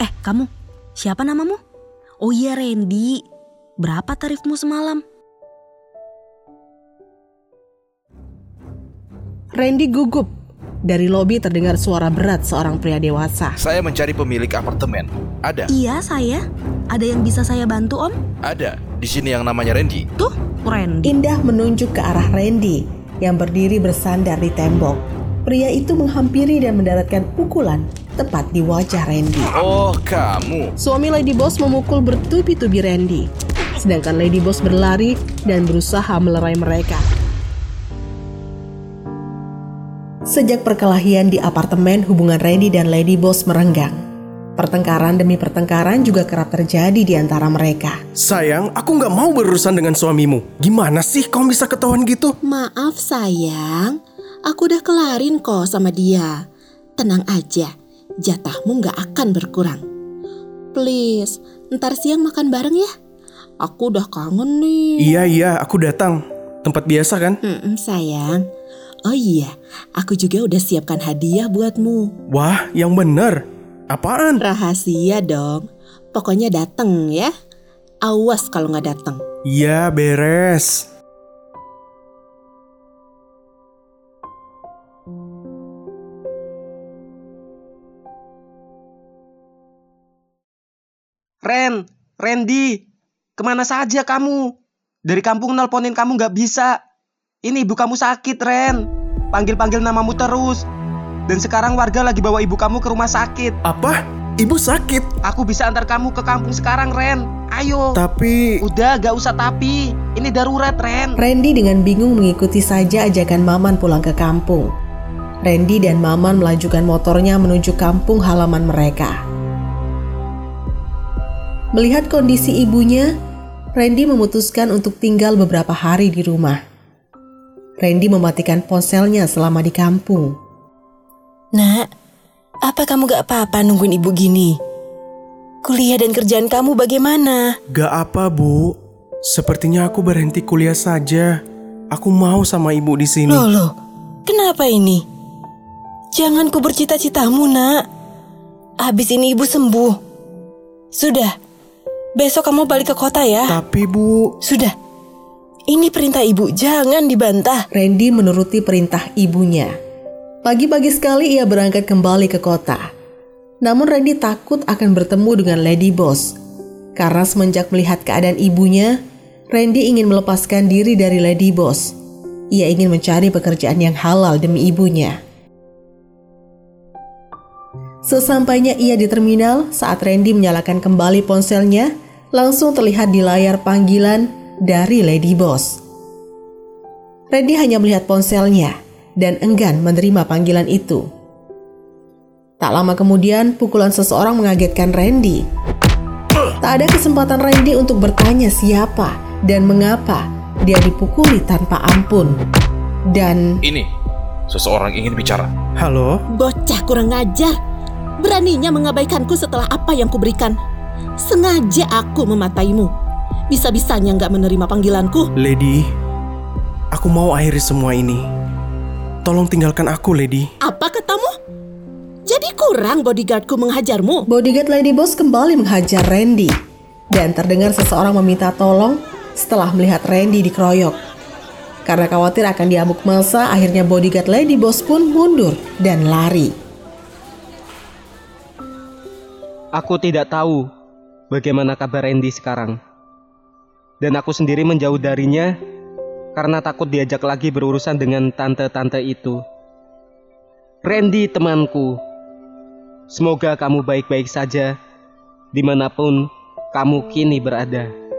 Eh, kamu, siapa namamu? Oh iya, Randy. Berapa tarifmu semalam? Randy gugup. Dari lobi terdengar suara berat seorang pria dewasa. Saya mencari pemilik apartemen. Ada? Iya, saya. Ada yang bisa saya bantu, Om? Ada. Di sini yang namanya Randy. Tuh, Randy. Indah menunjuk ke arah Randy yang berdiri bersandar di tembok. Pria itu menghampiri dan mendaratkan pukulan tepat di wajah Randy. Oh, kamu. Suami Lady Boss memukul bertubi-tubi Randy. Sedangkan Lady Boss berlari dan berusaha melerai mereka. Sejak perkelahian di apartemen, hubungan Randy dan Lady Boss merenggang. Pertengkaran demi pertengkaran juga kerap terjadi di antara mereka. Sayang, aku nggak mau berurusan dengan suamimu. Gimana sih kau bisa ketahuan gitu? Maaf sayang, aku udah kelarin kok sama dia. Tenang aja, jatahmu nggak akan berkurang. Please, ntar siang makan bareng ya. Aku udah kangen nih. Iya, iya, aku datang. Tempat biasa kan? Mm-mm, sayang. Oh iya, aku juga udah siapkan hadiah buatmu. Wah, yang bener. Apaan? Rahasia dong. Pokoknya dateng ya. Awas kalau nggak dateng. Iya, beres. Ren, Randy, ke mana saja kamu? Dari kampung nelponin kamu nggak bisa. Ini ibu kamu sakit, Ren. Panggil-panggil namamu terus. Dan sekarang warga lagi bawa ibu kamu ke rumah sakit. Apa? Ibu sakit. Aku bisa antar kamu ke kampung sekarang, Ren. Ayo. Tapi Udah, gak usah tapi. Ini darurat, Ren. Randy dengan bingung mengikuti saja ajakan Maman pulang ke kampung. Randy dan Maman melajukan motornya menuju kampung halaman mereka. Melihat kondisi ibunya, Randy memutuskan untuk tinggal beberapa hari di rumah. Randy mematikan ponselnya selama di kampung. Nak, apa kamu gak apa-apa nungguin ibu gini? Kuliah dan kerjaan kamu bagaimana? gak apa, Bu. Sepertinya aku berhenti kuliah saja. Aku mau sama ibu di sini. Loh, loh, kenapa ini? Jangan ku bercita-citamu, nak. Habis ini ibu sembuh. Sudah, besok kamu balik ke kota ya. Tapi, Bu, Sudah, ini perintah ibu, jangan dibantah. Randy menuruti perintah ibunya. Pagi-pagi sekali ia berangkat kembali ke kota. Namun Randy takut akan bertemu dengan Lady Boss. Karena semenjak melihat keadaan ibunya, Randy ingin melepaskan diri dari Lady Boss. Ia ingin mencari pekerjaan yang halal demi ibunya. Sesampainya ia di terminal, saat Randy menyalakan kembali ponselnya, langsung terlihat di layar panggilan dari Lady Boss. Randy hanya melihat ponselnya dan enggan menerima panggilan itu. Tak lama kemudian, pukulan seseorang mengagetkan Randy. Tak ada kesempatan Randy untuk bertanya siapa dan mengapa dia dipukuli tanpa ampun. Dan Ini, seseorang ingin bicara. halo? Bocah kurang ngajar. Beraninya mengabaikanku setelah apa yang kuberikan. Sengaja aku memataimu. Bisa-bisanya nggak menerima panggilanku. Lady, aku mau akhiri semua ini. Tolong tinggalkan aku, Lady. Apa katamu? Jadi kurang bodyguardku menghajarmu? bodyguard Lady Boss kembali menghajar Randy. Dan terdengar seseorang meminta tolong setelah melihat Randy dikeroyok. Karena khawatir akan diamuk masa, akhirnya bodyguard Lady Boss pun mundur dan lari. Aku tidak tahu bagaimana kabar Randy sekarang. Dan aku sendiri menjauh darinya karena takut diajak lagi berurusan dengan tante-tante itu. Randy temanku, semoga kamu baik-baik saja di mana pun kamu kini berada.